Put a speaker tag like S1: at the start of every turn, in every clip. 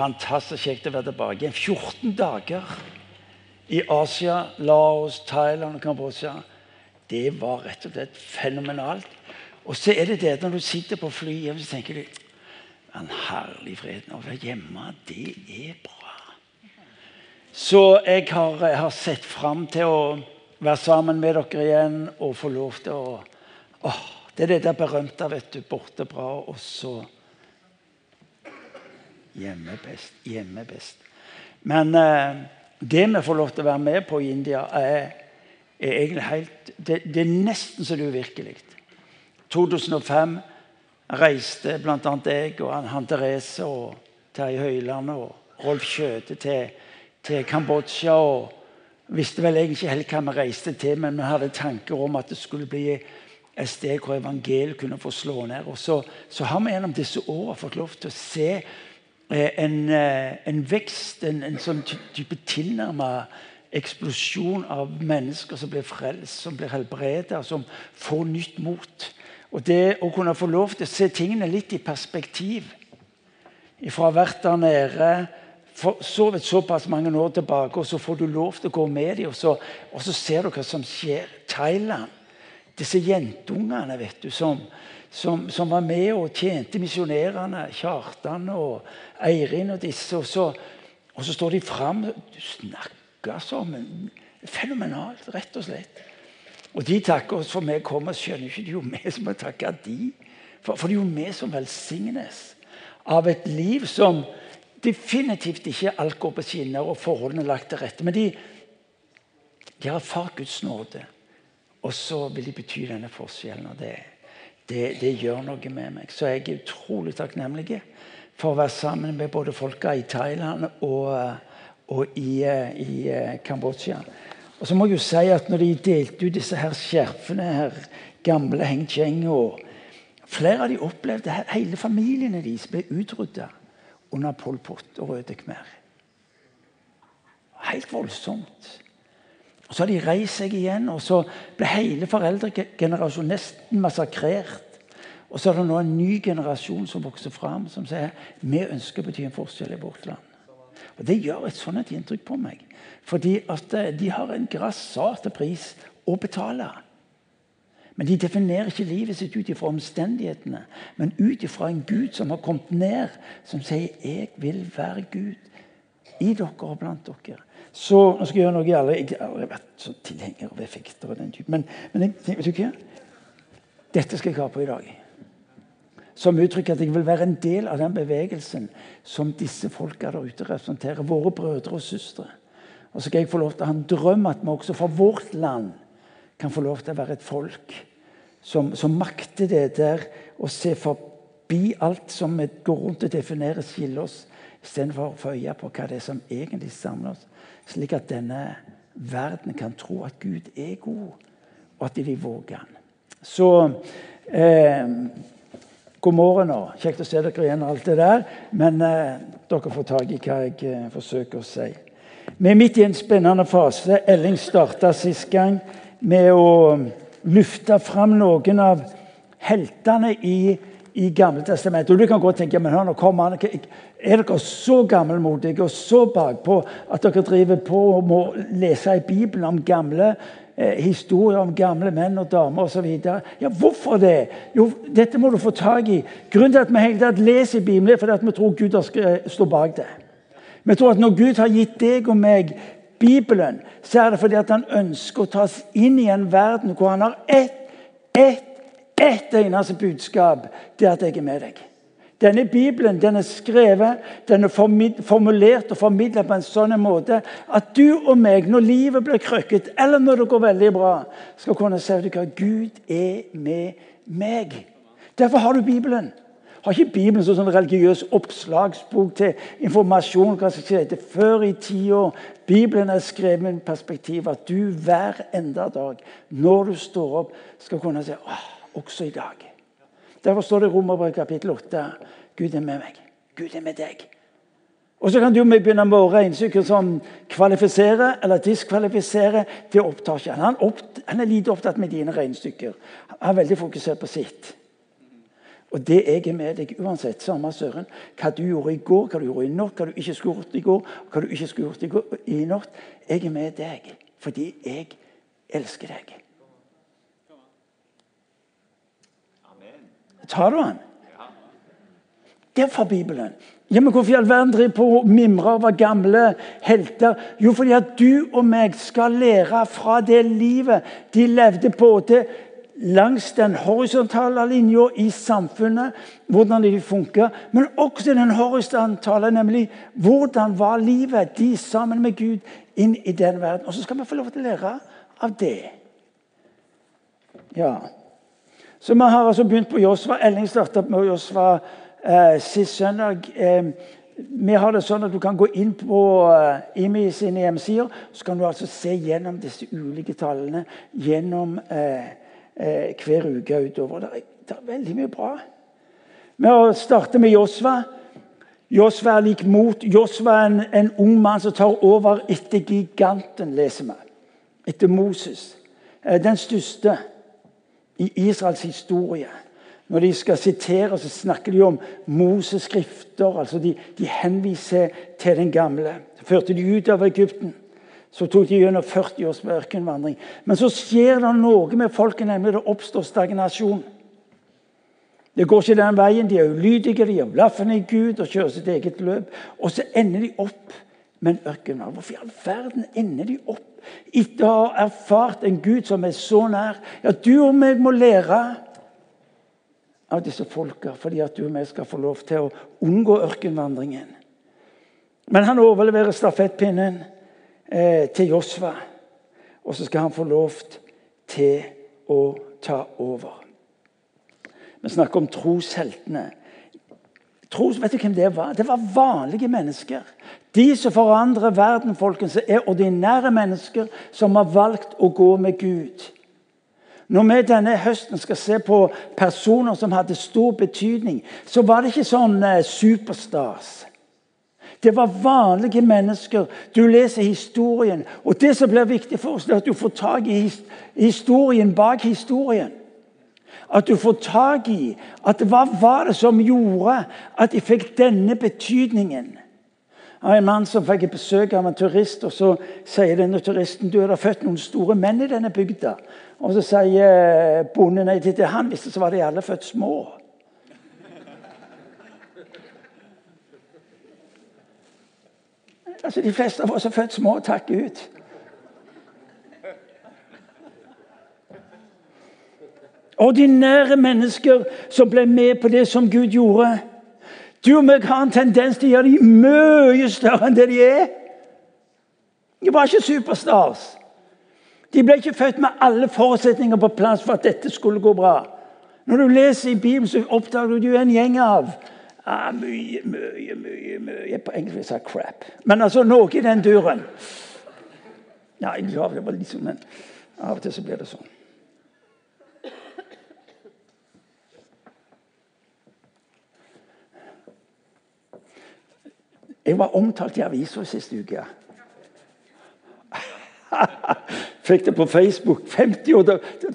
S1: Fantastisk kjekt å være tilbake. 14 dager i Asia, Laos, Thailand og Kambodsja. Det var rett og slett fenomenalt. Og så er det det når du sitter på flyet så tenker du en herlig fred å være hjemme. Det er bra. Så jeg har, jeg har sett fram til å være sammen med dere igjen og få lov til å åh, Det er det der berømte, vet du. Borte bra, og så Hjemme best. Hjemme best. Men eh, det vi får lov til å være med på i India, er, er egentlig helt det, det, er nesten så det er uvirkelig. 2005 reiste bl.a. jeg og han Therese og Terje Høiland og Rolf Kjøte til, til Kambodsja. og visste vel egentlig ikke helt hva vi reiste til, men vi hadde tanker om at det skulle bli et sted hvor evangeliet kunne få slå ned. Og så, så har vi gjennom disse årene fått lov til å se en, eh, en vekst, en, en, sånn type tilnærma eksplosjon av mennesker som blir frelst, som blir helbredet, som får nytt mot. Og det å kunne få lov til å se tingene litt i perspektiv Fra å ha vært der nede for så vidt såpass mange år tilbake, og så får du lov til å gå med dem, og så, og så ser du hva som skjer. Thailand. Disse jentungene vet du, som, som, som, var med og tjente misjonærene, Kjartan og Eirin og disse. Og så, og så står de fram. Du snakker som Fenomenalt, rett og slett. Og de takker oss for vi kommer. Skjønner ikke det er jo vi som må takke de. For, for det er jo vi som velsignes av et liv som definitivt ikke alt går på skinner og forholdene lagt til rette. Men de, de har erfart Guds nåde, og så vil de bety denne forskjellen. og det er det, det, gjør noe med meg. Så jeg er utrolig takknemlig for å være sammen med både folka i Thailand og, og i, i Kambodsja. Og så må jeg jo si at når de delte ut disse her skjerfene, her, gamle Heng Cheng og Flere av de opplevde hele familiene deres ble utrydda under Pol Pot og Røde Khmer. Helt voldsomt. Og Så har de reist seg igjen, og så ble hele foreldregenerasjonen nesten massakrert. Og så er det nå en ny generasjon som vokser fram, som sier vi ønsker å bety en forskjell i vårt land. Og Det gjør et sånt inntrykk på meg. Fordi at eh, de har en grassate pris å betale. Men de definerer ikke livet sitt ut ifra omstendighetene, men ut ifra en Gud som har kommet ned, som sier 'Jeg vil være Gud i dere og blant dere'. Så nå skal jeg gjøre noe jeg Jeg har vært så tilhenger av effekter. og den typen. Men, men jeg, vet du hva? Dette skal jeg ha på i dag. Som uttrykker at jeg vil være en del av den bevegelsen som disse folka der ute representerer. Våre brødre og søstre. Og så skal jeg få lov til å ha en drøm at vi også fra vårt land kan få lov til å være et folk som, som makter det der å se forbi alt som vi går rundt og definerer, skiller oss, istedenfor å få øye på hva det er som egentlig samler oss slik at denne verden kan tro at Gud er god, og at de vil våge han. Så eh, God morgen. og Kjekt å se dere igjen, alt det der. Men eh, dere får tak i hva jeg eh, forsøker å si. Vi er midt i en spennende fase. Elling starta sist gang med å lufte fram noen av heltene i i Gamle testamentet. Og du kan godt tenke men hør nå, kom an, Er dere så gammelmodige og så bakpå at dere driver på og må lese i Bibelen om gamle eh, historier om gamle menn og damer osv.? Ja, hvorfor det? Jo, dette må du få tak i. Grunnen til at vi hele tatt leser i Bibelen, er fordi at vi tror Gud står bak det. Vi tror at når Gud har gitt deg og meg Bibelen, så er det fordi at han ønsker å ta oss inn i en verden hvor han har ett, ett ett eneste budskap. Det er at jeg er med deg. Denne Bibelen den er skrevet, den er formulert og formidlet på en sånn måte at du og meg, når livet blir krøkket, eller når det går veldig bra, skal kunne si at Gud er med meg. Derfor har du Bibelen. Har ikke Bibelen som sånn religiøs oppslagsbok til informasjon hva som skjedde før i tida. Bibelen er skrevet med perspektiv at du hver enda dag, når du står opp, skal kunne si åh, også i dag. Derfor står det i Romerbrevet kapittel 8 Gud er med meg. Gud er med deg. Og Så kan du begynne med å regnestykker som kvalifiserer eller diskvalifiserer. Det opptar ikke han. Han, er lite opptatt med dine regnestykker. Han er veldig fokusert på sitt. Og det jeg er med deg uansett. Samme søren. Hva du gjorde i går, hva du gjorde i natt, hva du ikke skulle gjort i går, hva du ikke skulle gjort i, går, i natt. Jeg er med deg fordi jeg elsker deg. Tar du den? Det er fra Bibelen. Ja, men Hvorfor i all verden driver på og mimrer over gamle helter? Jo, fordi at du og meg skal lære fra det livet de levde både langs den horisontale linja i samfunnet, hvordan de funka, men også den horisontale, nemlig hvordan var livet de sammen med Gud inn i den verden. Og så skal vi få lov til å lære av det. Ja. Så vi har altså begynt på Josva. Elling starta med Josva eh, sist søndag. Eh, vi har det sånn at Du kan gå inn på uh, IMI sine hjemmesider så kan du altså se gjennom disse ulike tallene gjennom eh, eh, hver uke utover. Det er, det er, veldig mye bra. Vi starter med Josva. Josva er lik mot. Josva er en, en ung mann som tar over etter giganten, leser vi. Etter Moses. Eh, den største i Israels historie. Når de skal sitere, så snakker de om Moses' skrifter. altså de, de henviser til den gamle. Så førte de ut av Egypten. Så tok de gjennom 40 års ørkenvandring. Men så skjer det noe med folket, nemlig det oppstår stagnasjon. Det går ikke den veien. De er ulydige, de er blaffen i Gud og kjører sitt eget løp. Og så ender de opp med en. Hvorfor i all verden ender de opp etter å ha erfart en Gud som er så nær? Ja, du og meg må lære av disse folka fordi at du og meg skal få lov til å unngå ørkenvandringen. Men han overleverer stafettpinnen eh, til Josva. Og så skal han få lov til å ta over. Vi snakker om trosheltene. Tros, vet du hvem Det var Det var vanlige mennesker. De som forandrer verden, folkens, er ordinære mennesker som har valgt å gå med Gud. Når vi denne høsten skal se på personer som hadde stor betydning, så var det ikke sånn eh, superstars. Det var vanlige mennesker. Du leser historien. Og det som blir viktig for oss, er at du får tak i historien bak historien. At du får tak i at hva var det som gjorde at de fikk denne betydningen. Av en mann som fikk besøk av en turist, og så sier denne turisten du er det født noen store menn i denne bygda. Og så sier bonden nei, til det han visste, så var de alle født små. Altså, De fleste av oss er født små, takk Gud. Ordinære mennesker som ble med på det som Gud gjorde. Du og meg har en tendens til å gjøre dem mye større enn det de er. De var ikke superstars. De ble ikke født med alle forutsetninger på plass for at dette skulle gå bra. Når du leser i Bibelen, så oppdager du at du er en gjeng av Ah, mye, mye, mye mye På engelsk sa crap. Men altså noe i den duren. Ja, jeg er det liksom, men av og til så blir det sånn. Jeg var omtalt i avisa sist uke. Fikk det på Facebook. 50 år,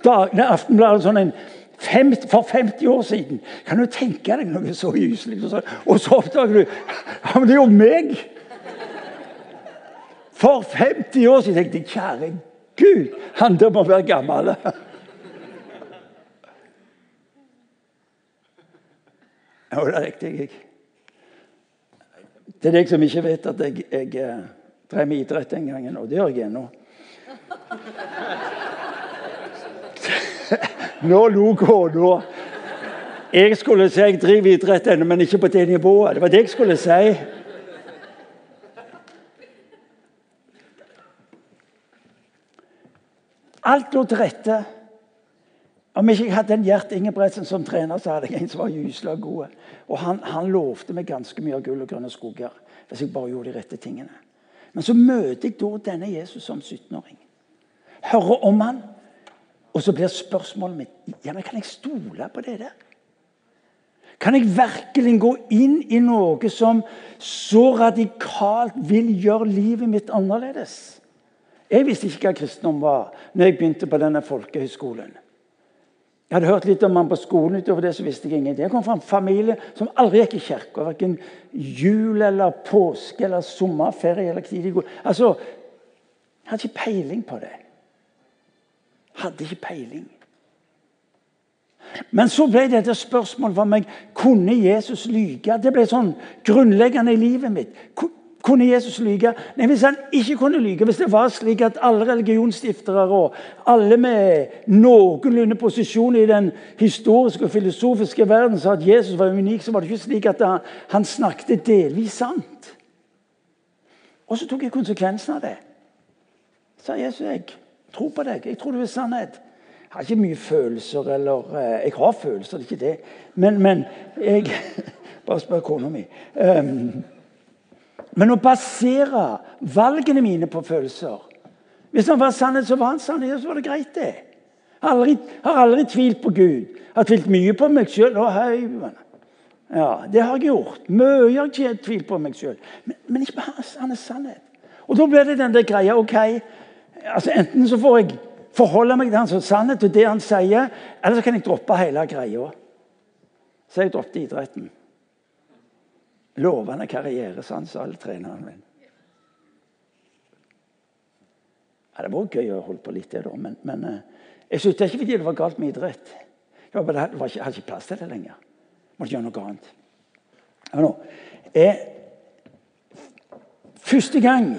S1: dagene Aftenbladet sånn en for 50 år siden. Kan du tenke deg noe så gyselig? Og så oppdager du ja, men det er jo meg! For 50 år siden tenkte jeg kjære Gud, han der må være gammel. Det er riktig. Jeg. Det er deg som ikke vet at jeg, jeg eh, drev med idrett den gangen, og det gjør jeg ennå. Nå lo kona. Jeg skulle si jeg driver idrett ennå, men ikke på det nivået. Det var det jeg skulle si. Alt lå til rette. Om jeg ikke hadde en Gjert Ingebretsen som trener, så hadde jeg en som var gysla god. Og han, han lovte meg ganske mye av gull og grønne skoger hvis jeg bare gjorde de rette tingene. Men så møter jeg da denne Jesus som 17-åring. Hører om han, og så blir spørsmålet mitt ja, men kan jeg stole på det der. Kan jeg virkelig gå inn i noe som så radikalt vil gjøre livet mitt annerledes? Jeg visste ikke hva kristendom var når jeg begynte på denne folkehøyskolen. Jeg hadde hørt litt om han på skolen. utover det så visste Jeg ingenting. Jeg kom fra en familie som aldri gikk i kirka. Verken jul eller påske eller sommerferie. eller tidlig. Altså, Jeg hadde ikke peiling på det. Hadde ikke peiling. Men så ble dette spørsmålet for meg kunne Jesus lyge. Det ble sånn grunnleggende i livet mitt. Kunne Jesus lyge? Nei, Hvis han ikke kunne lyge, hvis det var slik at alle religionsstiftere og alle med noenlunde posisjon i den historiske og filosofiske verden sa at Jesus var unik, så var det ikke slik at han, snakket delvis sant. Og så tok jeg konsekvensen av det. Sa Jesus, jeg tror på deg. Jeg tror du er sannhet. Jeg har ikke mye følelser, eller eh, Jeg har følelser, det er ikke det. Men, men jeg Bare spør kona mi. Um, men å basere valgene mine på følelser Hvis han var sannhet, så var han sannhet, så var det greit, det. Jeg har aldri, har aldri tvilt på Gud. Jeg har tvilt mye på meg sjøl. Ja, det har jeg gjort. Mye har jeg tvilt på meg sjøl. Men, men, ikke på hans, sannhet. Og da blir det den der greia ok, altså Enten så får jeg forholde meg til hans sannhet og det han sier, eller så kan jeg droppe hele greia. Så jeg droppet idretten. Lovende karriere, han, sa alle treneren min. Ja, det var gøy å holde på litt, det, da. Men, men eh, jeg slutta ikke fordi det var galt med idrett. Jeg hadde ikke plass til det lenger. Jeg måtte gjøre noe annet. Jeg, første gang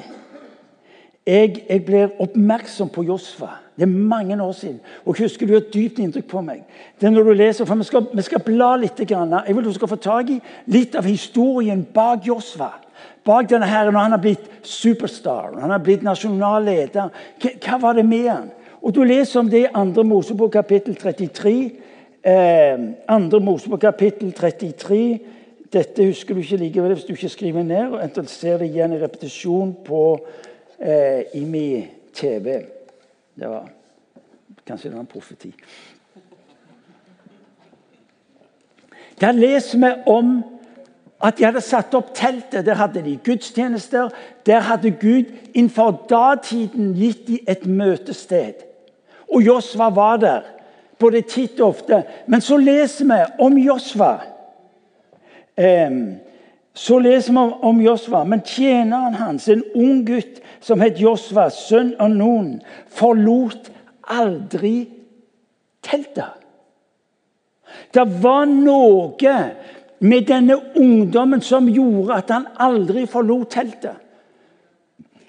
S1: jeg, jeg blir oppmerksom på Josfa Det er mange år siden. og husker du et dypt inntrykk på meg. Det er når du leser, for Vi skal, vi skal bla litt. Jeg vil du skal få tak i litt av historien bak Josfa. Bak denne herren, når han har blitt superstar, når han har blitt nasjonal leder. Hva, hva, var det med han? Og Du leser om det i 2. Mosebok kapittel 33. Eh, 2. Mosebok kapittel 33. Dette husker du ikke likevel hvis du ikke skriver ned. og Enten ser det igjen i repetisjon på eh, min TV. Det var Kanskje det var en profeti. Der leser vi om at de hadde satt opp teltet. Der hadde de gudstjenester. Der hadde Gud innenfor datiden gitt dem et møtested. Og Josva var der, både titt og ofte. Men så leser vi om Josva. Um, så leser vi om Josva, men tjeneren hans, en ung gutt som het Josva, sønn av Nun, forlot aldri teltet. Det var noe med denne ungdommen som gjorde at han aldri forlot teltet.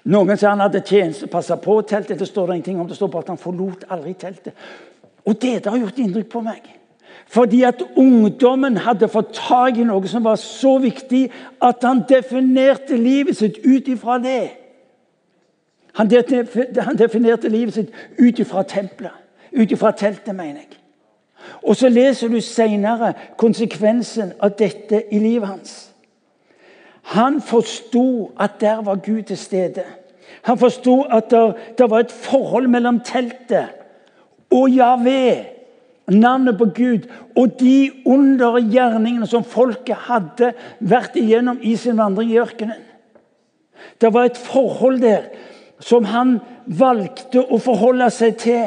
S1: Noen sier han hadde tjeneste, passa på teltet. Det står det ingenting om. Det står bare at han forlot aldri teltet. Og det har gjort inntrykk på meg. Fordi at ungdommen hadde fått tak i noe som var så viktig at han definerte livet sitt ut ifra det. Han definerte livet sitt ut ifra tempelet. Ut ifra teltet, mener jeg. Og så leser du senere konsekvensen av dette i livet hans. Han forsto at der var Gud til stede. Han forsto at det var et forhold mellom teltet og Javé navnet på Gud og de undergjerningene som folket hadde vært igjennom i sin vandring i ørkenen. Det var et forhold der som han valgte å forholde seg til.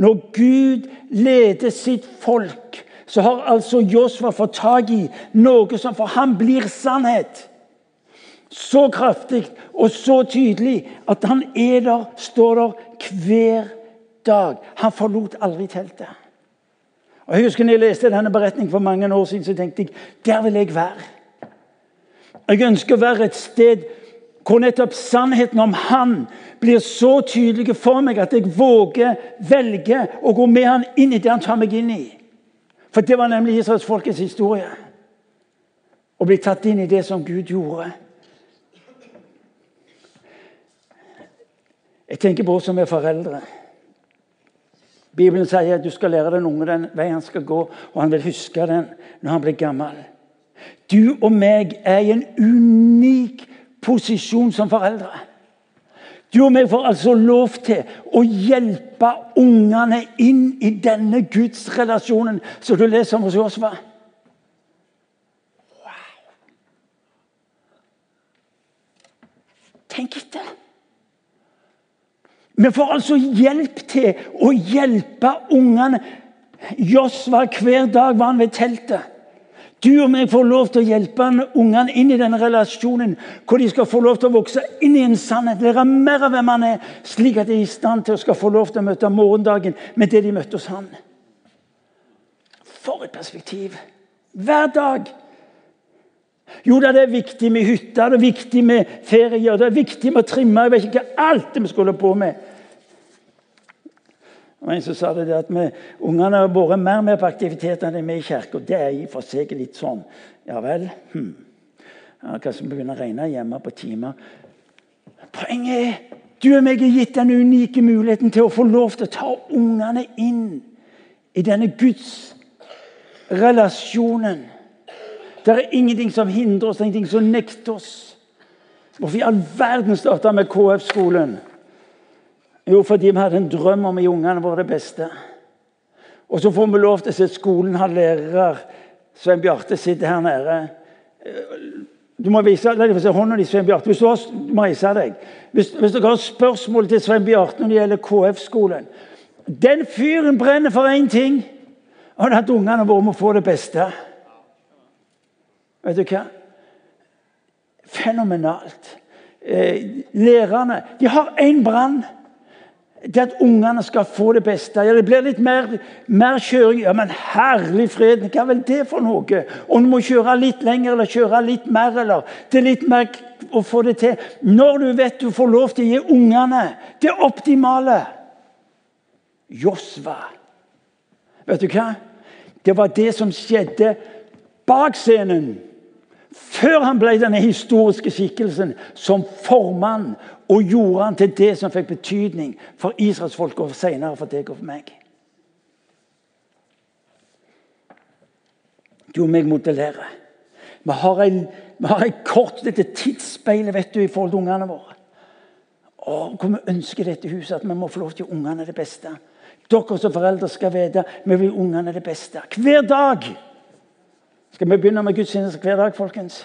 S1: Når Gud leder sitt folk, så har altså Josfa fått tak i noe som for ham blir sannhet. Så kraftig og så tydelig at han er der, står der hver dag. Han forlot aldri teltet. Og Jeg husker når jeg leste denne beretningen for mange år siden, så tenkte jeg der vil jeg være. Jeg ønsker å være et sted hvor nettopp sannheten om Han blir så tydelig for meg at jeg våger velge å gå med Han inn i det Han tar meg inn i. For det var nemlig israelsfolkets historie. Å bli tatt inn i det som Gud gjorde. Jeg tenker på oss som er foreldre. Bibelen sier at du skal lære den unge den veien han skal gå, og han vil huske den når han blir gammel. Du og meg er i en unik posisjon som foreldre. Du og meg får altså lov til å hjelpe ungene inn i denne gudsrelasjonen som du leser om hos Josva. Wow! Tenk etter. Vi får altså hjelp til å hjelpe ungene Josva hver dag var han ved teltet. Du og meg får lov til å hjelpe ungene inn i denne relasjonen, hvor de skal få lov til å vokse inn i en sannhet, lære mer av hvem han er, slik at de er i stand til å skal få lov til å møte morgendagen med det de møtte hos han. For et perspektiv! Hver dag. Jo da, det er viktig med hytta, det er viktig med ferie, det er viktig med å trimme. Jeg vet ikke hva alt det vi skal holde på med. Og En som sa det at vi, ungene har vært mer med på aktivitet enn vi i kirka. Det er i for seg litt sånn. Ja vel. Hm. Ja, Kanskje vi begynner å regne hjemme på timer. Poenget er du og meg er gitt den unike muligheten til å få lov til å ta ungene inn i denne Guds relasjonen. Det er ingenting som hindrer oss, ingenting som nekter oss. Hvorfor i all verden starta med KF-skolen? Jo, fordi vi hadde en drøm om å gi ungene våre det beste. Og så får vi lov til å se skolen har lærer. Svein Bjarte sitter her nede. Du må vise la se hånda di, Svein Bjarte. Hvis du, har, deg. Hvis, hvis dere har spørsmål til Svein Bjarte når det gjelder KF-skolen Den fyren brenner for én ting, og det er at ungene våre må få det beste. Vet du hva? Fenomenalt. Eh, lærerne de har én brann det at ungene skal få det beste. Ja, Det blir litt mer, mer, kjøring. Ja, Men herlig fred, hva er vel det for noe? Om du må kjøre litt lenger eller kjøre litt mer, eller det er litt mer å få det til. Når du vet du får lov til å gi ungene det optimale Josva. Vet du hva? Det var det som skjedde bak scenen. Før han ble denne historiske skikkelsen som formann og gjorde han til det som fikk betydning for Israels folk og senere for deg og for meg. Og meg modellerer. Vi har en, vi har en kort dette tidsspeilet vet du, i forhold til ungene våre. Å, hvor vi ønsker dette huset, at vi må få lov til å gi ungene det beste. Dere som foreldre skal vite vi vil ungene det beste. Hver dag! Skal vi begynne med gudstjeneste hver dag, folkens?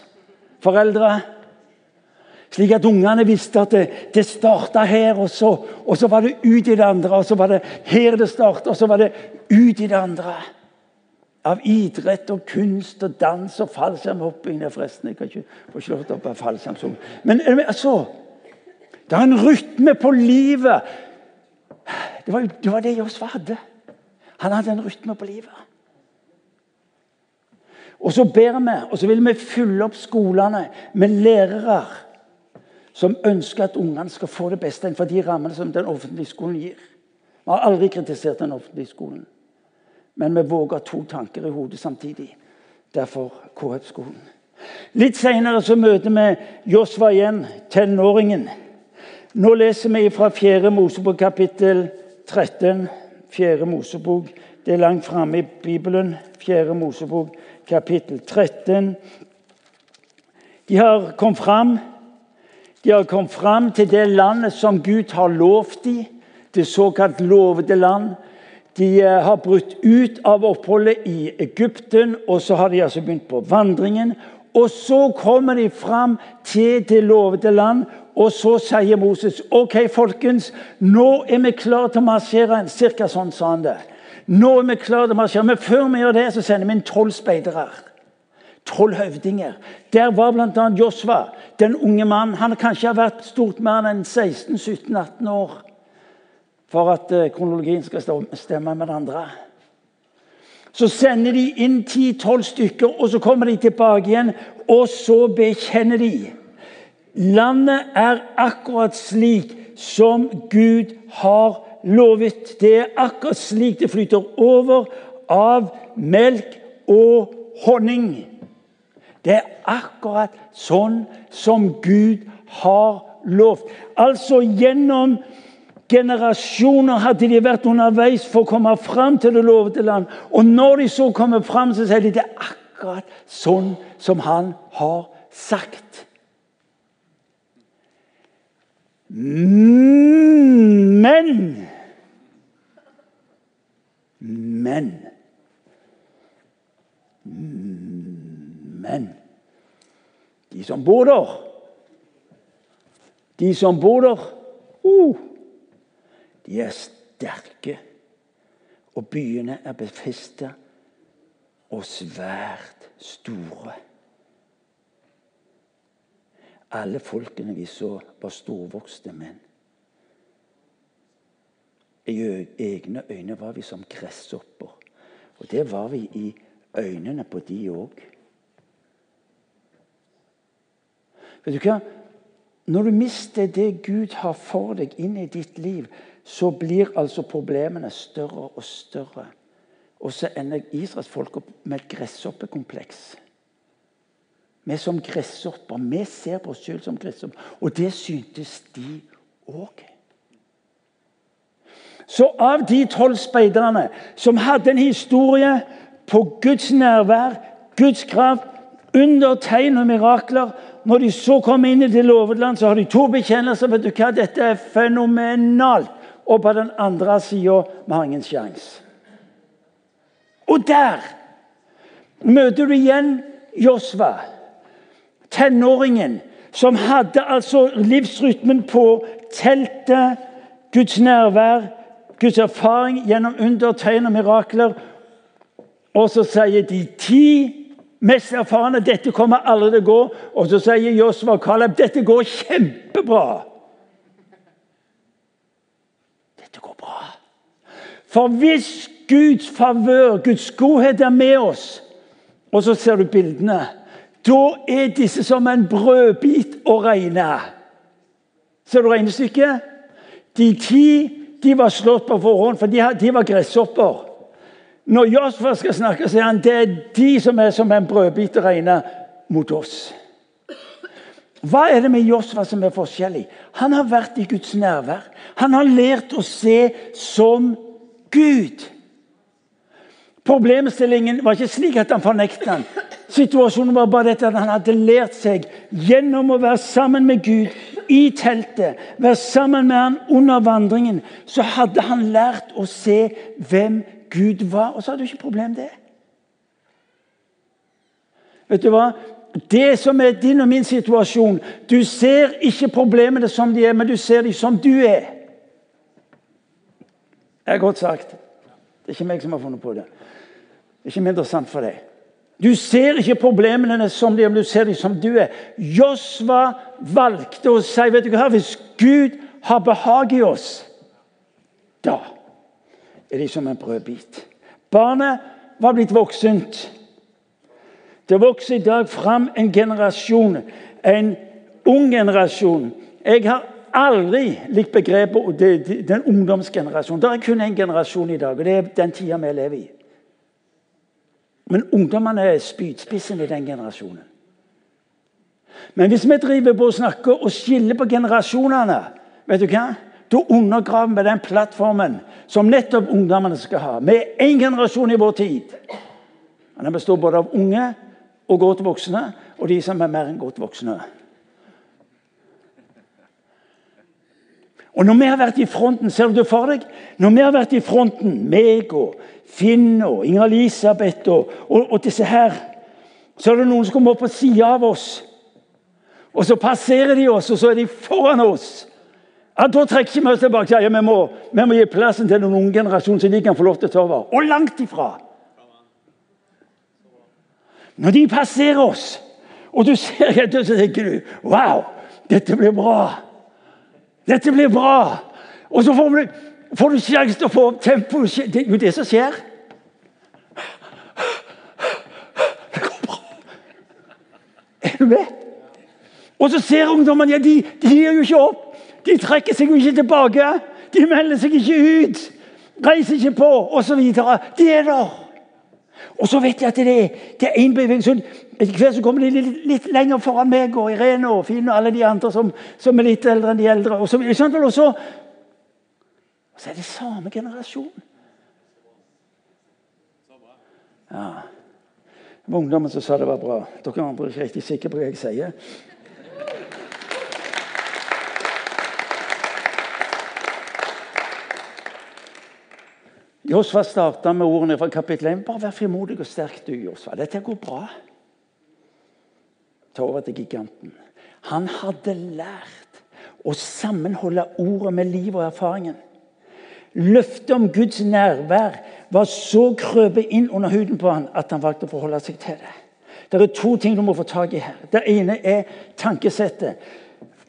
S1: Foreldre, slik at ungene visste at det, det starta her, og så, og så, var det ut i det andre. Og så var det her det starta, og så var det ut i det andre. Av idrett og kunst og dans og fallskjermhopping. Forresten, jeg kan ikke få slått opp av fallskjermsung. Men altså Det er en rytme på livet. Det var, det var det Josfa hadde. Han hadde en rytme på livet. Og så ber vi, og så vil vi fylle opp skolene med lærere som ønsker at ungene skal få det beste innenfor de rammene som den offentlige skolen gir. Vi har aldri kritisert den offentlige skolen, men vi våger to tanker i hodet samtidig. Derfor KF-skolen. Litt senere så møter vi Josva igjen, tenåringen. Nå leser vi fra 4. Mosebok kapittel 13. 4. Mosebok, Det er langt framme i Bibelen. 4. Mosebok kapittel 13. De har kommet fram de har kommet fram til det landet som Gud har lovt dem, det såkalt lovede land. De eh, har brutt ut av oppholdet i Egypten, og så har de altså begynt på vandringen. Og så kommer de fram til det lovede land, og så sier Moses OK, folkens, nå er vi klare til å marsjere. Cirka sånn sa han det. Nå er vi klare til å marsjere, Men før vi gjør det, så sender vi inn tolv speidere tolv høvdinger. Der var bl.a. Josva, den unge mannen. Han kanskje har vært stort mer enn 16-17-18 år for at eh, kronologien skal stemme med det andre. Så sender de inn 10-12 stykker, og så kommer de tilbake igjen. Og så bekjenner de. Landet er akkurat slik som Gud har lovet. Det er akkurat slik det flyter over av melk og honning. Det er akkurat sånn som Gud har lovt. Altså gjennom generasjoner hadde de vært underveis for å komme fram til det lovede land. Og når de så kommer fram, så sier de det er akkurat sånn som han har sagt. Men Men. Men. De som bor der. De som bor der, uh, de er sterke. Og byene er befesta og svært store. Alle folkene vi så, var storvokste menn. I egne øyne var vi som gresshopper. Og det var vi i øynene på de òg. Vet du hva? Når du mister det Gud har for deg inn i ditt liv, så blir altså problemene større og større. Og så ender Israels folk opp med et gresshoppekompleks. Vi som gresshopper. Vi ser på oss selv som gresshopper. Og det syntes de òg. Så av de tolv speiderne som hadde en historie på Guds nærvær, Guds kraft, under tegn og mirakler Når de så kommer inn i det lovede land, så har de to bekjennelser. vet du hva, Dette er fenomenalt. Og på den andre sida vi har ingen sjanse. Og der møter du igjen Josva, tenåringen, som hadde altså livsrytmen på teltet, Guds nærvær, Guds erfaring gjennom undertegn og mirakler. Og så sier de ti mest erfarne dette kommer aldri til å gå. Og så sier Josva og Caleb dette går kjempebra. Dette går bra. For hvis Guds favør, Guds godhet er med oss, og så ser du bildene Da er disse som en brødbit å regne. Ser du regnestykket? De ti de var slått på forhånd, for de, de var gresshopper. Når Josfa skal snakke, sier han det er de som er som en brødbit å regne mot oss. Hva er det med Josfa som er forskjellig? Han har vært i Guds nærvær. Han har lært å se som Gud. Problemstillingen var ikke slik at han fornektet den. Situasjonen var bare dette at han hadde lært seg gjennom å være sammen med Gud i teltet, være sammen med han under vandringen, så hadde han lært å se hvem Gud var. Og så hadde du ikke problem det. Vet du hva? Det som er din og min situasjon Du ser ikke problemene som de er, men du ser dem som du er. Det er godt sagt. Det er ikke meg som har funnet på det. Det er ikke mindre sant for deg. Du ser ikke problemene som de men du ser dem som du er. Josva valgte å si vet du hva, hvis Gud har behag i oss, da er de som en brødbit. Barnet var blitt voksent. Det vokser i dag fram en generasjon, en ung generasjon. Jeg har aldri likt begrepet den ungdomsgenerasjonen. Det er kun én generasjon i dag, og det er den tida vi lever i. Men ungdommene er spydspissen i den generasjonen. Men hvis vi driver på og snakker og skiller på generasjonene, vet du hva? da undergraver vi den plattformen som nettopp ungdommene skal ha. Vi er én generasjon i vår tid. Den består både av unge og godt voksne, og de som er mer enn godt voksne. Og når vi har vært i fronten, ser du det for deg? Når vi har vært i fronten, meg og Finn og Inger-Elisabeth og, og, og, disse her, så er det noen som kommer opp på sida av oss. Og så passerer de oss, og så er de foran oss. Ja, Da trekker vi oss tilbake. Ja, vi, må, vi må gi plassen til den unge generasjonen, så de kan få lov til å ta over. Og langt ifra! Når de passerer oss, og du ser etter, så tenker du Wow, dette blir bra. Dette blir bra! Og så får du, får du sjanse til å få opp tempoet. Det er jo det som skjer. Det går bra. Er du med? Og så ser ungdommene ja, de, de gir jo ikke opp. De trekker seg jo ikke tilbake. De melder seg ikke ut. Reiser ikke på, osv. De er der. Og så vet jeg at det, det er én bevegelse. Etter hvert så kommer de litt, litt, lenger foran meg og Irene og Finn og alle de andre som, som er litt eldre enn de eldre. Og så, og så, og så er det samme generasjon. Ja. Det var ungdommen som sa det var bra. Dere andre er ikke riktig sikre på hva jeg sier. Josfa starta med ordene fra kapittel 1. Bare vær frimodig og sterk, du, Josfa. Dette går bra. Ta over til giganten. Han hadde lært å sammenholde ordet med livet og erfaringen. Løftet om Guds nærvær var så krøpet inn under huden på han at han valgte å forholde seg til det. Det er to ting du må få tak i her. Det ene er tankesettet.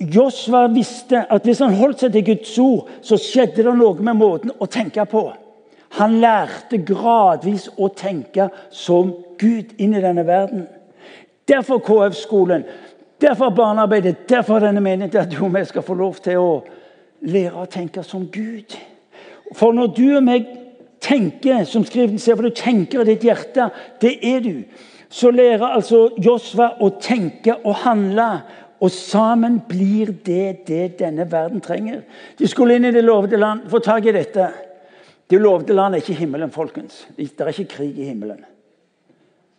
S1: Josva visste at hvis han holdt seg til Guds ord, så skjedde det noe med måten å tenke på. Han lærte gradvis å tenke som Gud inn i denne verden. Derfor KF-skolen, derfor barnearbeidet, derfor denne menigheten at du og jeg skal få lov til å lære å tenke som Gud. For når du og meg tenker, som Skriften sier, for du tenker i ditt hjerte, det er du, så lærer altså Josva å tenke og handle. Og sammen blir det det denne verden trenger. De skulle inn i det lovede land. Få tak i dette. Det lovede land er ikke himmelen, folkens. Det er ikke krig i himmelen.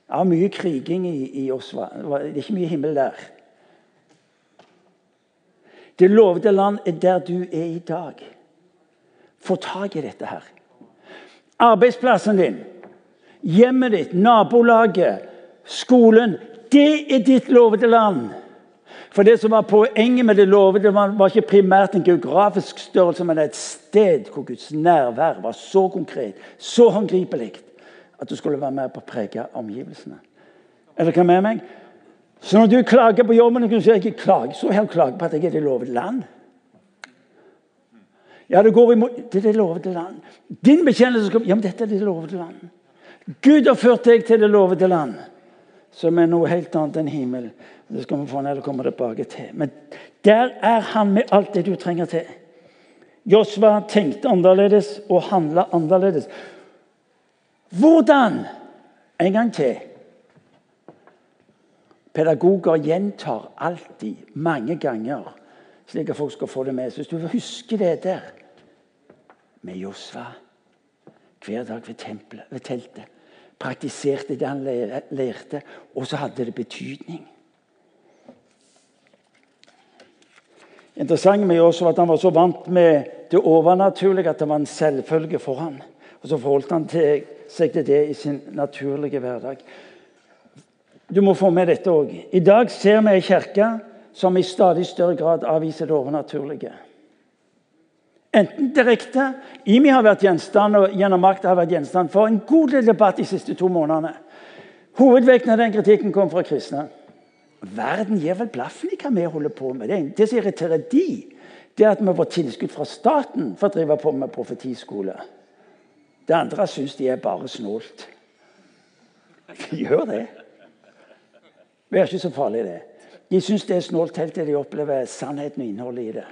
S1: Er mye kriging i, i Osva. Det er ikke mye himmel der. Det lovede land er der du er i dag. Få tak i dette her. Arbeidsplassen din, hjemmet ditt, nabolaget, skolen. Det er ditt lovede land. For det som var Poenget med det lovede var ikke primært en geografisk størrelse, men et sted hvor Guds nærvær var så konkret, så håndgripelig, at du skulle være med på å prege omgivelsene. Er dere med meg? Så når du klager på jobben du si, ikke klager, så jeg klager på at jeg er det lovede land. Ja, det går imot Det er det lovede land. Din bekjennelse skal Ja, men dette er det lovede land. Gud har ført deg til det lovede land, som er noe helt annet enn himmel. Det skal vi få ned og komme tilbake til. Men der er han med alt det du trenger til. Josva tenkte annerledes og handla annerledes. Hvordan? En gang til. Pedagoger gjentar alltid, mange ganger, slik at folk skal få det med seg. Hvis du husker det der med Josva hver dag ved, tempelet, ved teltet Praktiserte det han lærte, og så hadde det betydning. interessant med Josva at han var så vant med det overnaturlige at det var en selvfølge for ham. Og så forholdt han til, seg til det i sin naturlige hverdag. Du må få med dette òg. I dag ser vi ei kirke som i stadig større grad avviser det overnaturlige. Enten direkte IMI har vært gjenstand og gjennom makt har vært gjenstand for en god del debatt de siste to månedene. Hovedvekten av den kritikken kom fra kristne. Verden gir vel blaffen i hva vi holder på med. Det, det som irriterer de, det er at vi får tilskudd fra staten for å drive på med profetiskole. Det andre syns de er bare snålt. De gjør det. Det er ikke så farlig, det. De syns det er snålt helt til de opplever sannheten og innholdet i det.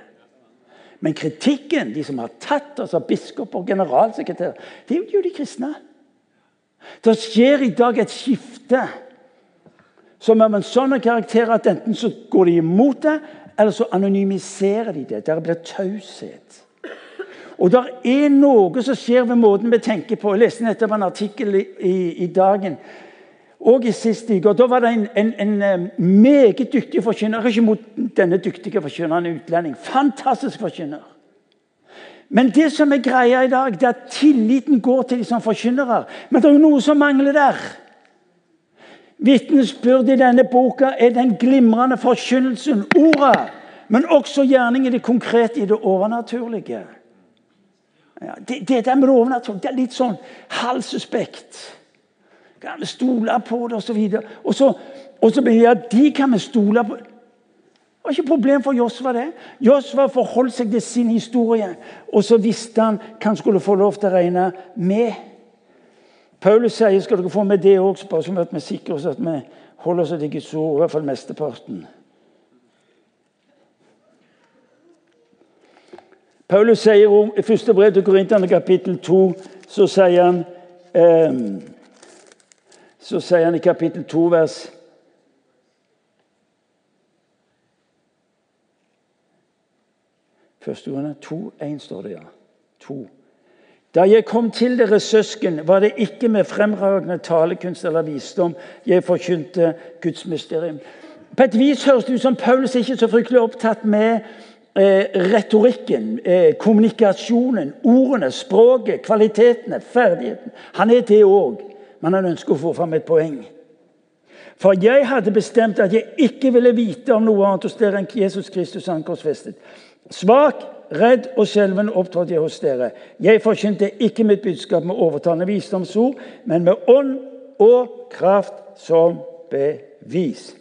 S1: Men kritikken, de som har tatt altså biskop og generalsekretær, det er jo de kristne. Det skjer i dag et skifte som er av en sånn karakter at enten så går de imot det, eller så anonymiserer de det. Der blir taushet. Og det er noe som skjer ved måten vi tenker på. Jeg leste nettopp en artikkel i, i, Dagen og i siste uke. og Da var det en, en, en eh, meget dyktig forkynner. Ikke mot denne dyktige forkynneren, en utlending. Fantastisk forkynner. Men det som er greia i dag, det er at tilliten går til de som forkynnere. Men det er jo noe som mangler der. Vitnesbyrd i denne boka er den glimrende forkynnelsen, ordet, men også gjerning i det konkrete, i det overnaturlige. Ja, det, det, der med det det er litt sånn halvsuspekt. Kan vi stole på det, osv. Og så, og så ja, de kan vi stole på. Det var ikke problem for Josva. det. Josva forholdt seg til sin historie, og så visste han hva han skulle få lov til å regne med. Paulus sier skal dere få med det òg, bare så vi sikre oss at vi holder oss til Guds ord, i hvert fall mesteparten. Paulus sier i første brev til Korinterne, kapittel 2, så sier han eh, Så sier han i kapittel 2, vers Første gang 2.1 står det, ja. 2. Da jeg kom til dere søsken, var det ikke med fremragende talekunst eller visdom jeg forkynte Guds mysterium. På et vis høres det ut som Paulus ikke er så fryktelig opptatt med eh, retorikken, eh, kommunikasjonen, ordene, språket, kvalitetene, ferdigheten. Han er det òg, men han ønsker å få fram et poeng. For jeg hadde bestemt at jeg ikke ville vite om noe annet hos dere enn Jesus Kristus han korsfestet. Svak, redd og skjelven opptrådte jeg hos dere. Jeg forkynte ikke mitt budskap med overtalende visdomsord, men med ånd og kraft som bevis.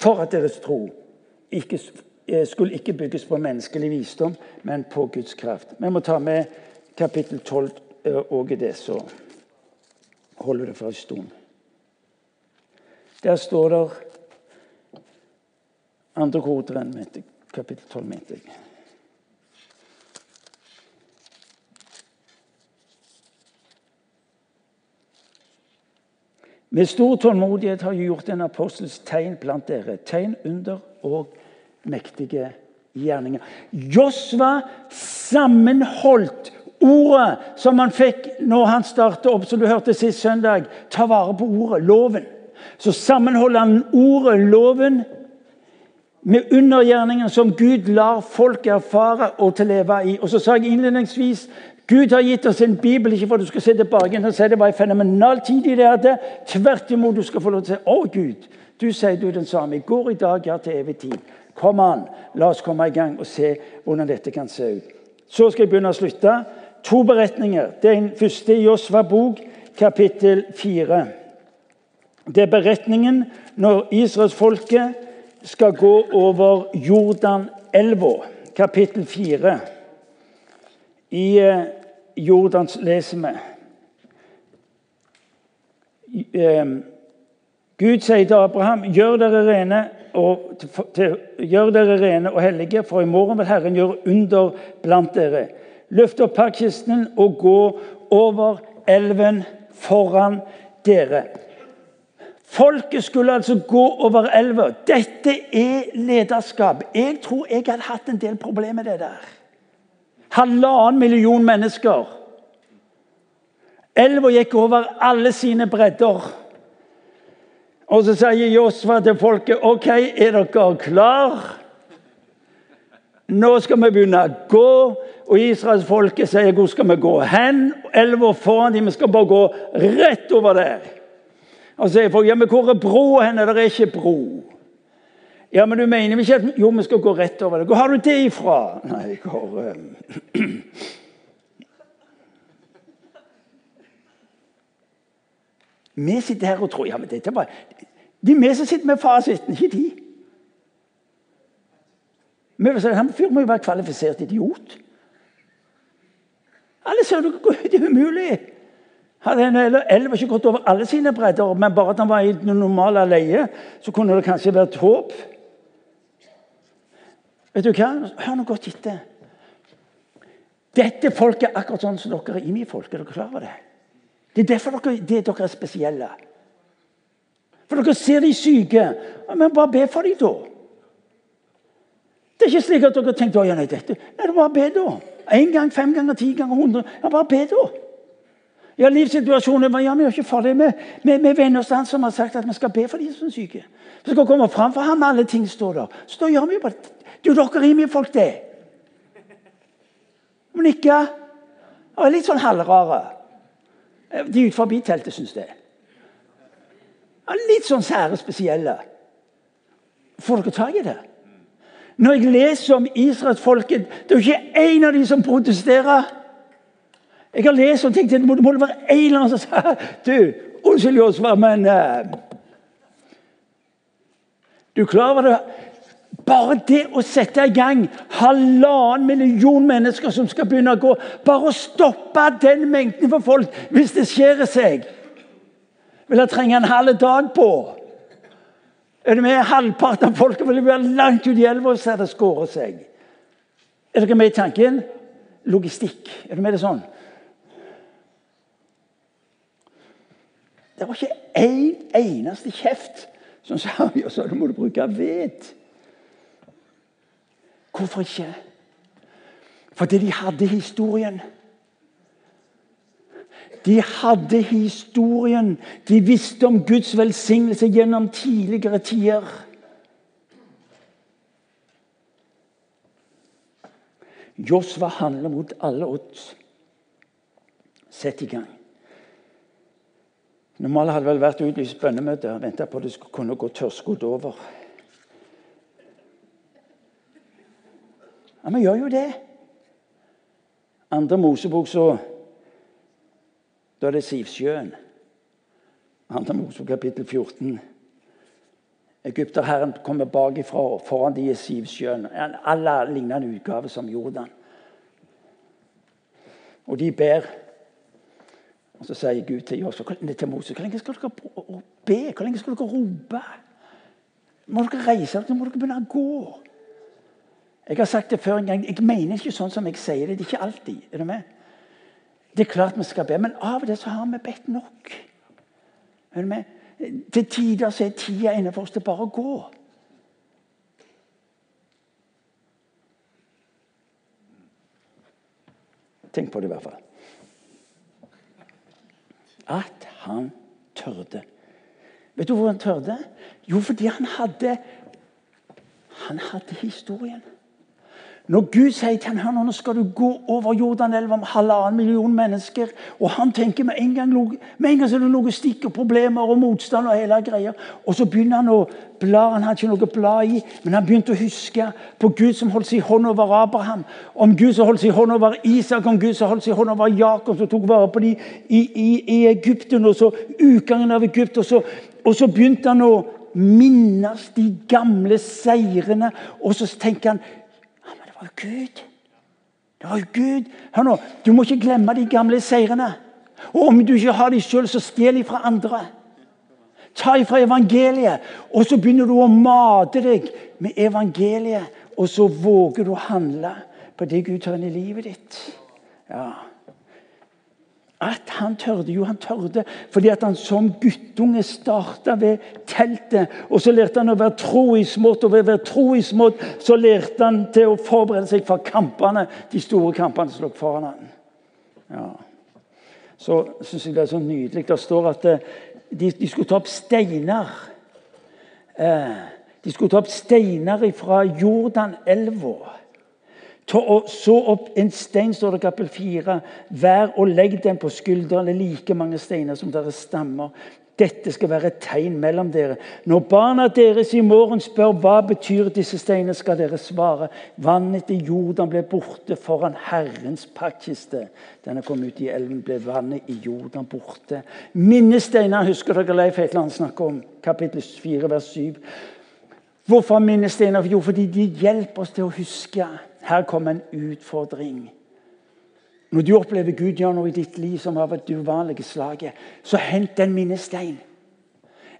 S1: For at deres tro ikke, skulle ikke bygges på menneskelig visdom, men på Guds kraft. Vi må ta med kapittel 12 òg i det, så holder det for en stund. Der står det andre Korinteren, kapittel 12, mente jeg. Med stor tålmodighet har jeg gjort en apostels tegn blant dere. Tegn under og mektige gjerninger. Josva sammenholdt ordet som han fikk når han startet opp, som du hørte sist søndag. Ta vare på ordet, loven. Så sammenholder han ordet, loven, med undergjerningen som Gud lar folk erfare og til leve i. Og så sa jeg innledningsvis Gud har gitt oss en bibel ikke for at du skal se tilbake og si det var en fenomenal tid i det hadde. Tvert imot, du skal få lov til å si Å, Gud, du sier du er den samme i går, i dag, ja, til evig tid. Kom an, la oss komme i gang og se hvordan dette kan se ut. Så skal jeg begynne å slutte. To beretninger. Den første i Josva bok, kapittel 4. Det er beretningen når israelsfolket skal gå over Jordanelva, kapittel 4. I eh, Jordans leser vi eh, Gud sier til Abraham, gjør dere rene og, til, gjør dere rene og hellige, for i morgen vil Herren gjøre under blant dere. Løft opp pakkisten og gå over elven foran dere. Folket skulle altså gå over elva. Dette er lederskap. Jeg tror jeg hadde hatt en del problemer med det der. Halvannen million mennesker. Elva gikk over alle sine bredder. Og så sier Josfa til folket OK, er dere klar? Nå skal vi begynne å gå. Og israelsfolket sier hvor skal vi gå hen? Elva foran dem, vi skal bare gå rett over der. Og så sier folk ja, men hvor er broa hen? Det er ikke bro. Ja, men du mener ikke at Jo, vi skal gå rett over der. Hvor har du det ifra? Nei, har um... Vi sitter her og tror ja, men dette bare... De er vi som sitter med fasiten, ikke de. Si, Han fyren må jo være kvalifisert idiot. Alle ser du, det er umulig. Hadde en elv ikke gått over alle sine bredder, men bare at han var i det normale leie, så kunne det kanskje vært håp. Vet du hva? Hør nå godt etter. Dette folket er akkurat sånn som dere er i mitt folk. Er dere klar over det? Det er derfor dere, det dere er spesielle. For dere ser de syke. Men bare be for dem, da. Det er ikke slik at dere tenker ja, nei, dette. Nei, det er bare be, da. Én gang, fem ganger, ti ganger, hundre. Ja, bare be, da. Ja, livssituasjonen ja, Vi er ikke farlige. Vi, vi, vi venner oss til han som har sagt at vi skal be for de som er syke. Vi skal komme fram for ham med alle ting, står der. Så da gjør vi bare Det er jo dere rimelige folk, det. Men ikke Og litt sånn halvrare. De ut forbi teltet syns det. Litt sånn sære, spesielle. Får dere tak i det? Når jeg leser om israelsfolket, det er jo ikke én av de som protesterer. Jeg har lest og tenkt at det må være en eller annen som sier Du, unnskyld, Josva, men uh, Du klarer det? Bare det å sette i gang halvannen million mennesker som skal begynne å gå Bare å stoppe den mengden for folk hvis det skjer seg, vil jeg trenge en halv dag på. Er det med Halvparten av folket vil være langt ut i elva så det skåret seg. Er dere med i tanken? Logistikk. Er du med det sånn? Det var ikke én eneste kjeft som sa ja, så du bruke ved. Hvorfor ikke? Fordi de hadde historien. De hadde historien. De visste om Guds velsignelse gjennom tidligere tider. Josva handler mot alle odds. Sett i gang. Normalt hadde det vel vært utlyst bønnemøte og venta på at det skulle kunne gå tørrskodd over. Ja, vi gjør jo det. Andre Mosebok så Da er det Sivsjøen. Andre Mosebok kapittel 14. Egypterherren kommer bakifra foran de er Sivsjøen. Alle lignende utgaver som Jordan. Og de ber. Og Så sier Gud til Josef, til Moses hvor lenge skal dere be? Hvor lenge skal dere rope? Må dere reise dere? Må dere begynne å gå? Jeg har sagt det før en gang. Jeg mener ikke sånn som jeg sier det. Det er ikke alltid. Er du med? Det er klart vi skal be, men av og til så har vi bedt nok. Er du med? Til tider så er tida inne for oss til bare å gå. Tenk på det i hvert fall. At han tørde. Vet du hvor han tørde? Jo, fordi han hadde Han hadde historien. Når Gud sier til ham nå skal du gå over Jordanelva med halvannen million mennesker Og han tenker med en gang, med en gang så er det logistikk og problemer og motstand og hele greia. Og så begynner han å bla. Han hadde ikke noe blad i, men han begynte å huske på Gud som holdt sin hånd over Abraham, om Gud som holdt sin hånd over Isak, om Gud som holdt sin hånd over Jakob, som tok vare på dem i, i, i Egypten, og så utgangen av Egypt. Og så, og så begynte han å minnes de gamle seirene, og så tenker han var jo Gud. Det var jo Gud. Hør nå, Du må ikke glemme de gamle seirene. Og om du ikke har de sjøl, så stjel fra andre. Ta ifra evangeliet, og så begynner du å mate deg med evangeliet. Og så våger du å handle på det Gud tar inn i livet ditt. Ja. At han tørde? Jo, han tørde fordi at han som guttunge starta ved teltet. Og så lærte han å være tro i smått, og ved å være tro i smått så lærte han til å forberede seg for kampene, de store kampene som lå foran han. Ja. Så syns jeg det er så nydelig. Det står at eh, de, de skulle ta opp steiner. Eh, de skulle ta opp steiner fra Jordanelva så opp en stein, står det kapel 4. Vær og legg den på skuldrene, like mange steiner som dere stammer. Dette skal være et tegn mellom dere. Når barna deres i morgen spør hva betyr disse steinene, skal dere svare. Vannet i Jordan ble borte foran Herrens paktkiste. Den er kommet ut i elven, ble vannet i Jordan borte. Minnesteiner husker dere Leif Heitland snakker om. Kapittel 4, vers 7. Hvorfor minnesteiner? Jo, fordi de hjelper oss til å huske. Her kommer en utfordring. Når du opplever Gud gjør noe i ditt liv som har vært uvanlige slaget, så hent en minnestein.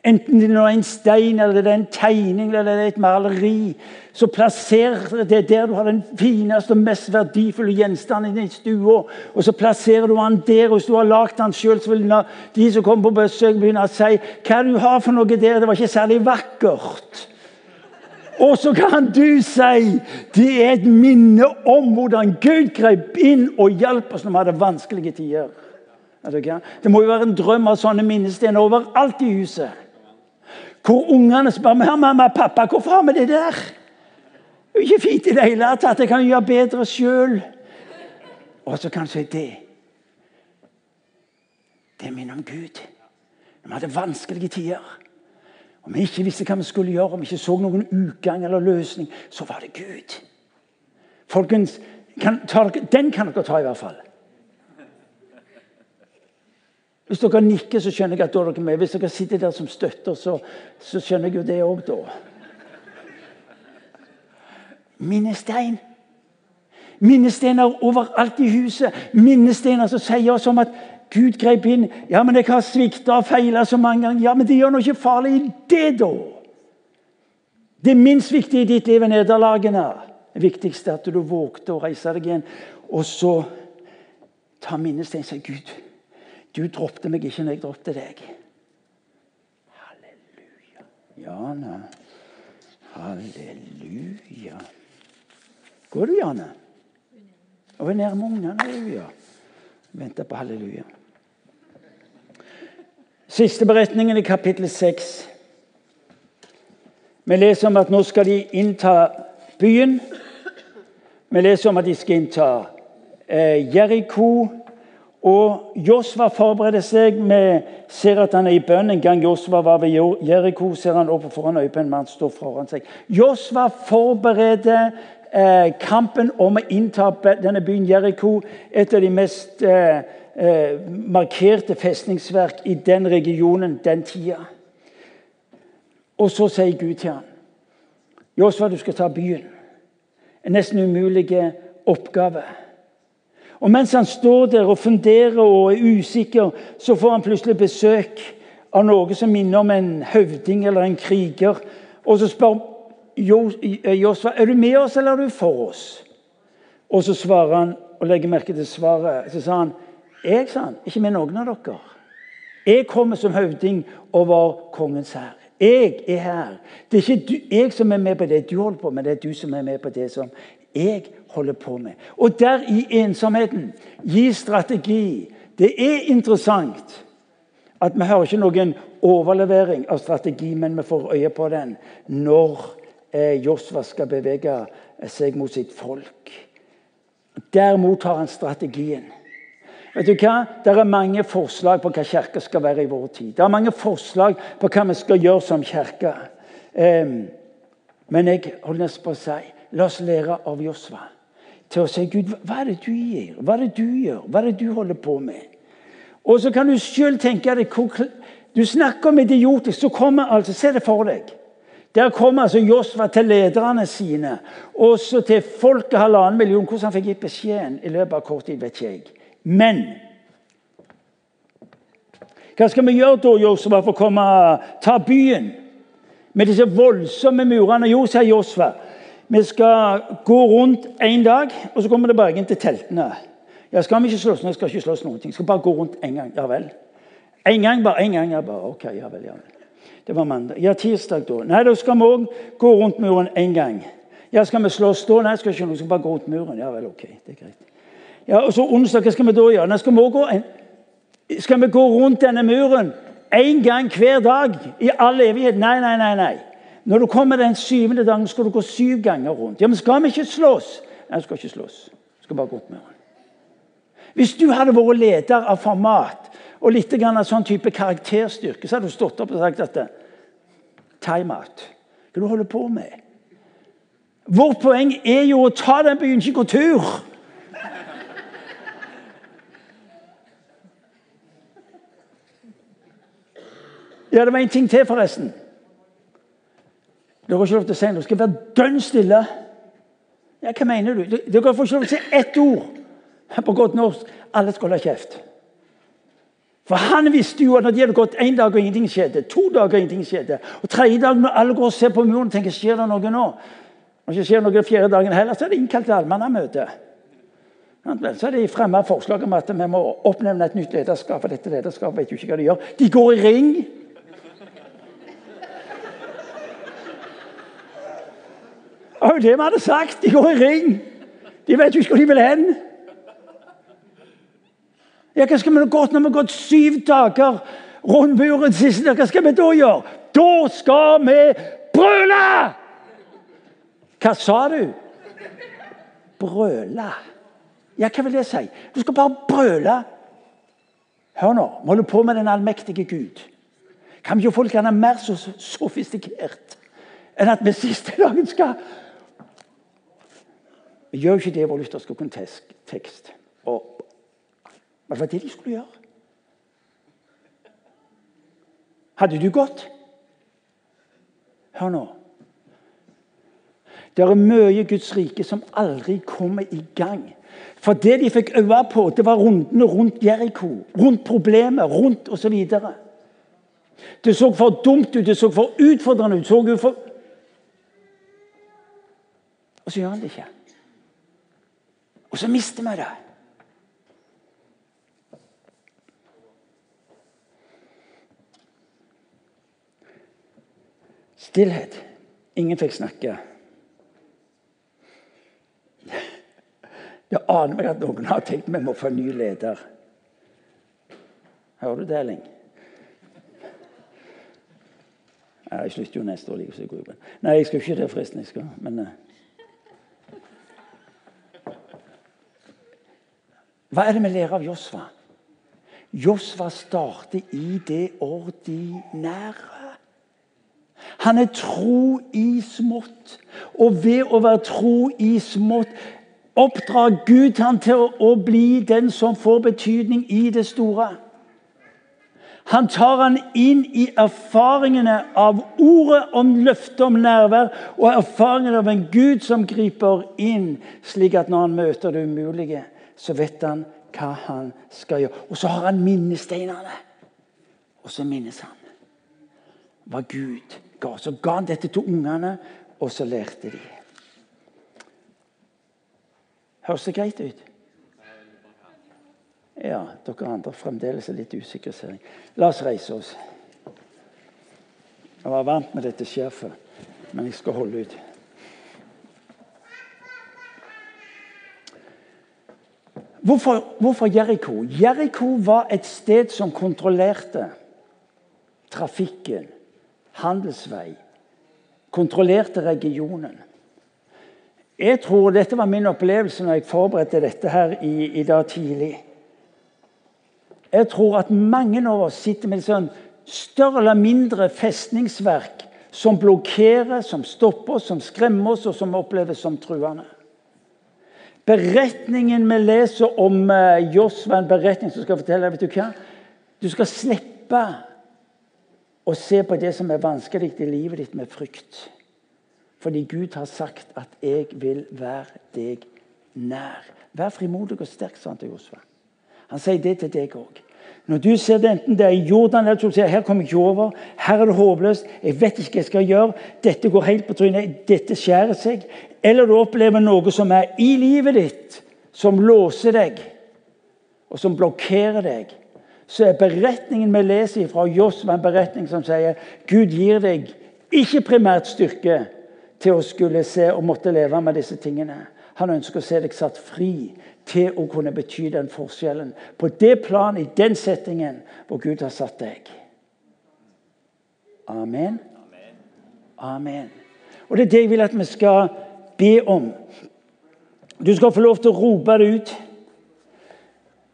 S1: Enten det er en stein, eller det er en tegning eller det er et maleri, så plasser det der du har den fineste og mest verdifulle gjenstanden i stua. Og så plasserer du den der, hvis du har lagd den sjøl, vil de som kommer på besøk, begynne å si hva du har for noe der. Det var ikke særlig vakkert. Og så kan du si det er et minne om hvordan Gud grep inn og hjalp oss når vi hadde vanskelige tider. Det må jo være en drøm av sånne minnestener overalt i huset. Hvor ungene spør meg, 'Mamma, pappa, hvorfor har vi det der?' Det er jo ikke fint i det hele tatt. Jeg kan gjøre bedre sjøl. Og så kan du si det. Det minner om Gud. Når vi hadde vanskelige tider. Om vi ikke visste hva vi skulle gjøre, om vi ikke så noen utgang eller løsning, så var det Gud. Folkens, kan, ta, Den kan dere ta, i hvert fall. Hvis dere nikker, så skjønner jeg at da er dere med. Hvis dere sitter der som støtter, så, så skjønner jeg jo det òg da. Minnestein. Minnesteiner overalt i huset. Minnesteiner som sier oss om at Gud grep inn. Ja, men jeg har svikta og feila så mange ganger. Ja, men det gjør noe ikke farlig i det, da. Det minst viktige i ditt liv er nederlagene. Det viktigste er at du vågte å reise deg igjen. Og så ta minnestein og si Gud, du droppet meg ikke når jeg droppet deg. Halleluja. Jane. Halleluja. Går du, Jane? Og er nærme ungene. Halleluja. Venter på halleluja. Siste beretningen i kapittel 6. Vi leser om at nå skal de innta byen. Vi leser om at de skal innta eh, Jeriko. Og Josva forbereder seg. Vi ser at han er i bønn. En gang Josva var ved Jeriko, ser han opp foran øyet på en mann står foran seg. Josva forbereder eh, kampen om å innta denne byen Jeriko, et av de mest eh, eh, markerte festningsverk i den regionen den tida. Og så sier Gud til ham Josfa, du skal ta byen. En nesten umulig oppgave. Og Mens han står der og funderer og er usikker, så får han plutselig besøk av noe som minner om en høvding eller en kriger. Og så spør Josfa er du med oss eller er du for oss. Og så svarer han og legger merke til svaret. Så sa han jeg sa han, ikke med noen av dere. Jeg kommer som høvding over kongens hær. Jeg er her. Det er ikke du, jeg som er med på det du holder på med, det er du som er med på det som jeg holder på med. Og der i ensomheten gi strategi. Det er interessant at vi har ikke noen overlevering av strategi, men vi får øye på den når eh, Josva skal bevege seg mot sitt folk. Der mottar han strategien. Vet du hva? Det er mange forslag på hva kirka skal være i vår tid. Det er mange forslag på hva vi skal gjøre som kirke. Men jeg holder nesten på å si la oss lære av Josva. Til å si Gud, hva er det du gir? Hva er det du gjør? Hva er det du holder på med? Og så kan du sjøl tenke deg Du snakker om idiotisk, så kommer altså Se det for deg. Der kommer altså Josva til lederne sine og så til folket halvannen million. Hvordan han fikk gitt beskjeden i løpet av kort tid, vet ikke jeg. Men hva skal vi gjøre da, Josva, for å komme, ta byen? Med disse voldsomme murene. Jo, sier Josva, vi skal gå rundt en dag, og så kommer vi tilbake til teltene. Ja, skal vi ikke slåss? Nei, skal ikke slåss noen ting. Skal bare gå rundt en gang. Ja vel. En gang, bare en gang. Ja, bare, ok, ja vel, ja vel. Det var mandag. Ja, tirsdag, da. Nei, da skal vi òg gå rundt muren en gang. Ja, skal vi slåss da? Nei, skal ikke noe. Skal bare gå rundt muren. Ja vel, ok. Det er greit. Ja, og så onsdag, hva skal vi da gjøre? Skal, vi gå skal vi gå rundt denne muren én gang hver dag i all evighet? Nei, nei, nei. nei. Når du kommer den syvende dagen, skal du gå syv ganger rundt. Ja, Men skal vi ikke slåss? Nei, vi skal ikke slåss. Vi skal bare gå rundt muren. Hvis du hadde vært leder av format og litt av sånn type karakterstyrke, så hadde du stått opp og sagt dette. Time out. Hva er du holder på med? Vårt poeng er jo å ta den byen, ikke gå tur. Ja, det var en ting til, forresten. Dere har ikke lov til å si noe. Skal være dønn stille. Ja, Hva mener du? Dere får ikke lov til å si ett ord på godt norsk. Alle skal holde kjeft. For han visste jo at når det hadde gått én dag og ingenting skjedde, to dager og ingenting skjedde, og tredje dag når alle går og ser på muren og tenker skjer det noe nå, og ikke skjer noe den fjerde dagen heller, så er det innkalt til allmannamøte. Så er det fremma forslag om at vi må oppnevne et nytt lederskap. for dette lederskapet vet jo ikke hva de gjør. De går i ring. Det var det vi hadde sagt. De går i ring. De vet jo ikke hvor de vil hen. Ja, Hva skal vi gått når vi har gått syv dager rundt muren siste Hva skal vi da gjøre? Da skal vi brøle! Hva sa du? Brøle. Ja, hva vil det si? Du skal bare brøle. Hør nå, vi holder på med den allmektige Gud. Kan vi ikke få litt mer så sofistikert enn at vi siste dagen skal vi gjør jo ikke det i vår lutherske kontekst. Og hva var det de skulle gjøre. Hadde du gått? Hør nå. Det er mye Guds rike som aldri kommer i gang. For det de fikk øye på, det var rundene rundt Jeriko. Rundt problemet, rundt osv. Det så for dumt ut, det så for utfordrende ut. så for... Og så gjør han det ikke. Og så mister vi det. Stillhet. Ingen fikk snakke. Det aner meg at noen har tenkt vi må få en ny leder. Hører du det, Elling? Jeg slutter jo neste år. like Nei, jeg skal ikke det, forresten. jeg skal, men... Hva er det vi lærer av Josva? Josva starter i det ordinære. Han er tro i smått. Og ved å være tro i smått oppdrar Gud han til å bli den som får betydning i det store. Han tar han inn i erfaringene av ordet om løftet om nærvær og erfaringen av en Gud som griper inn, slik at når han møter det umulige, så vet han hva han skal gjøre. Og så har han minnesteinene. Og så minnes han hva Gud ga. Så ga han dette til ungene, og så lærte de. Høres det greit ut? Ja, dere andre fremdeles er litt usikre, ser jeg. La oss reise oss. Jeg var vant med dette sjefet, men jeg skal holde ut. Hvorfor, hvorfor Jeriko? Jeriko var et sted som kontrollerte trafikken, handelsvei. Kontrollerte regionen. Jeg tror Dette var min opplevelse når jeg forberedte dette her i, i dag tidlig. Jeg tror at mange av oss sitter med sånn større eller mindre festningsverk som blokkerer, som stopper som skremmer oss, og som oppleves som truende. Beretningen vi leser om uh, Josva, en beretning som skal fortelle vet Du hva? Du skal slippe å se på det som er vanskelig i livet ditt, med frykt. Fordi Gud har sagt at 'jeg vil være deg nær'. Vær frimodig og sterk, sa han til Josva. Han sier det til deg òg. Når du ser det enten det er i Jordan eller du sier her kommer jeg ikke over, her er det håpløst, jeg vet ikke hva jeg skal gjøre, dette går helt på trynet, dette skjærer seg, eller du opplever noe som er i livet ditt, som låser deg, og som blokkerer deg, så er beretningen vi leser fra Josva en beretning som sier Gud gir deg ikke primært styrke til å skulle se og måtte leve med disse tingene. Han ønsker å se deg satt fri til å kunne bety den forskjellen. På det planet, i den settingen hvor Gud har satt deg. Amen. Amen. Og Det er det jeg vil at vi skal be om. Du skal få lov til å rope det ut.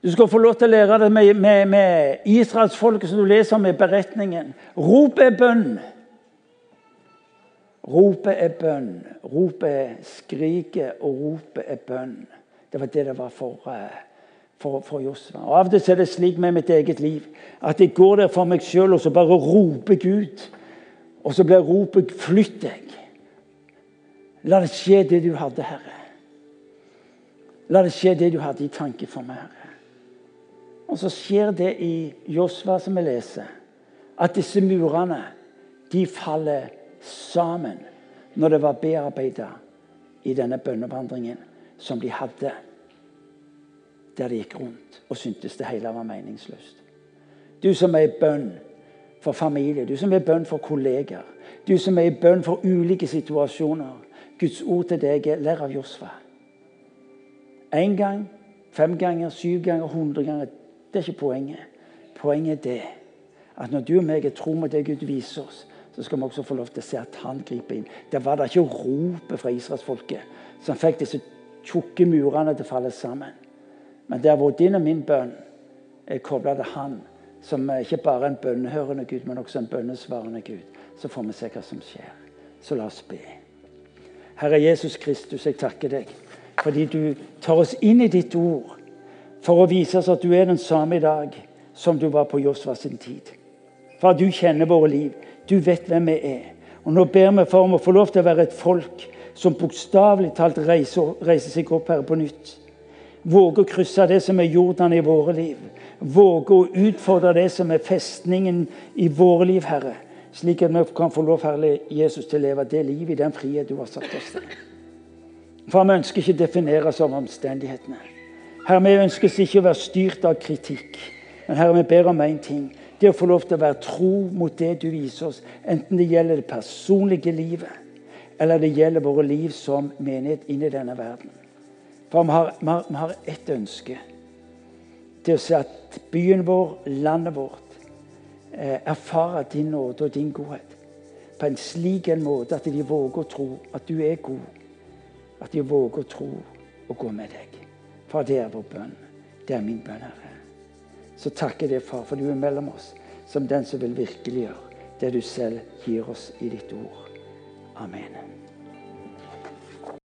S1: Du skal få lov til å lære det med, med, med israelsfolket som du leser om i beretningen. Rop er bønn. Ropet er bønn. Ropet er skriket, og ropet er bønn. Det var det det var for, eh, for, for Josva. Og Av og til er det slik med mitt eget liv at jeg går der for meg sjøl og så bare roper Gud. Og så blir ropet 'flytt deg'. La det skje det du hadde, Herre. La det skje det du hadde i tanke for meg, Herre. Og så skjer det i Josva, som vi leser, at disse murene de faller sammen når det var bearbeida i denne bønnevandringen som de hadde, der de gikk rundt og syntes det hele var meningsløst. Du som er i bønn for familie, du som er i bønn for kolleger, du som er i bønn for ulike situasjoner. Guds ord til deg er lær av Josfa. Én gang, fem ganger, syv ganger, hundre ganger. Det er ikke poenget. Poenget er det at når du og meg er tro med det Gud viser oss, så skal vi også få lov til å se at han griper inn. Det var da ikke ropet fra israelsfolket som fikk disse tjukke murene til å falle sammen. Men der hvor din og min bønn er kobla til Han, som ikke bare er en bønnehørende Gud, men også en bønnesvarende Gud, så får vi se hva som skjer. Så la oss be. Herre Jesus Kristus, jeg takker deg fordi du tar oss inn i ditt ord for å vise oss at du er den samme i dag som du var på Josva sin tid. For at du kjenner våre liv. Du vet hvem vi er. Og Nå ber vi for om å få lov til å være et folk som bokstavelig talt reiser, reiser, seg opp her på nytt. Våge å krysse det som er Jordan i våre liv. Våge å utfordre det som er festningen i våre liv, Herre. Slik at vi kan få lov, Herre Jesus, til å leve det livet i den frihet du har satt oss til. For vi ønsker ikke å definere oss av omstendighetene. Herre, Vi ønsker ikke å være styrt av kritikk. Men Herre, vi ber om én ting det å få lov til å være tro mot det du viser oss, enten det gjelder det personlige livet, eller det gjelder våre liv som menighet inn i denne verden. For vi har, vi har, vi har ett ønske. Det å se at byen vår, landet vårt, eh, erfarer din nåde og din godhet på en slik en måte at de våger å tro at du er god. At de våger å tro og gå med deg. For det er vår bønn. Det er min bønn, Herre så takker jeg deg, far, for du er mellom oss som den som vil virkeliggjøre det du selv gir oss i ditt ord. Amen.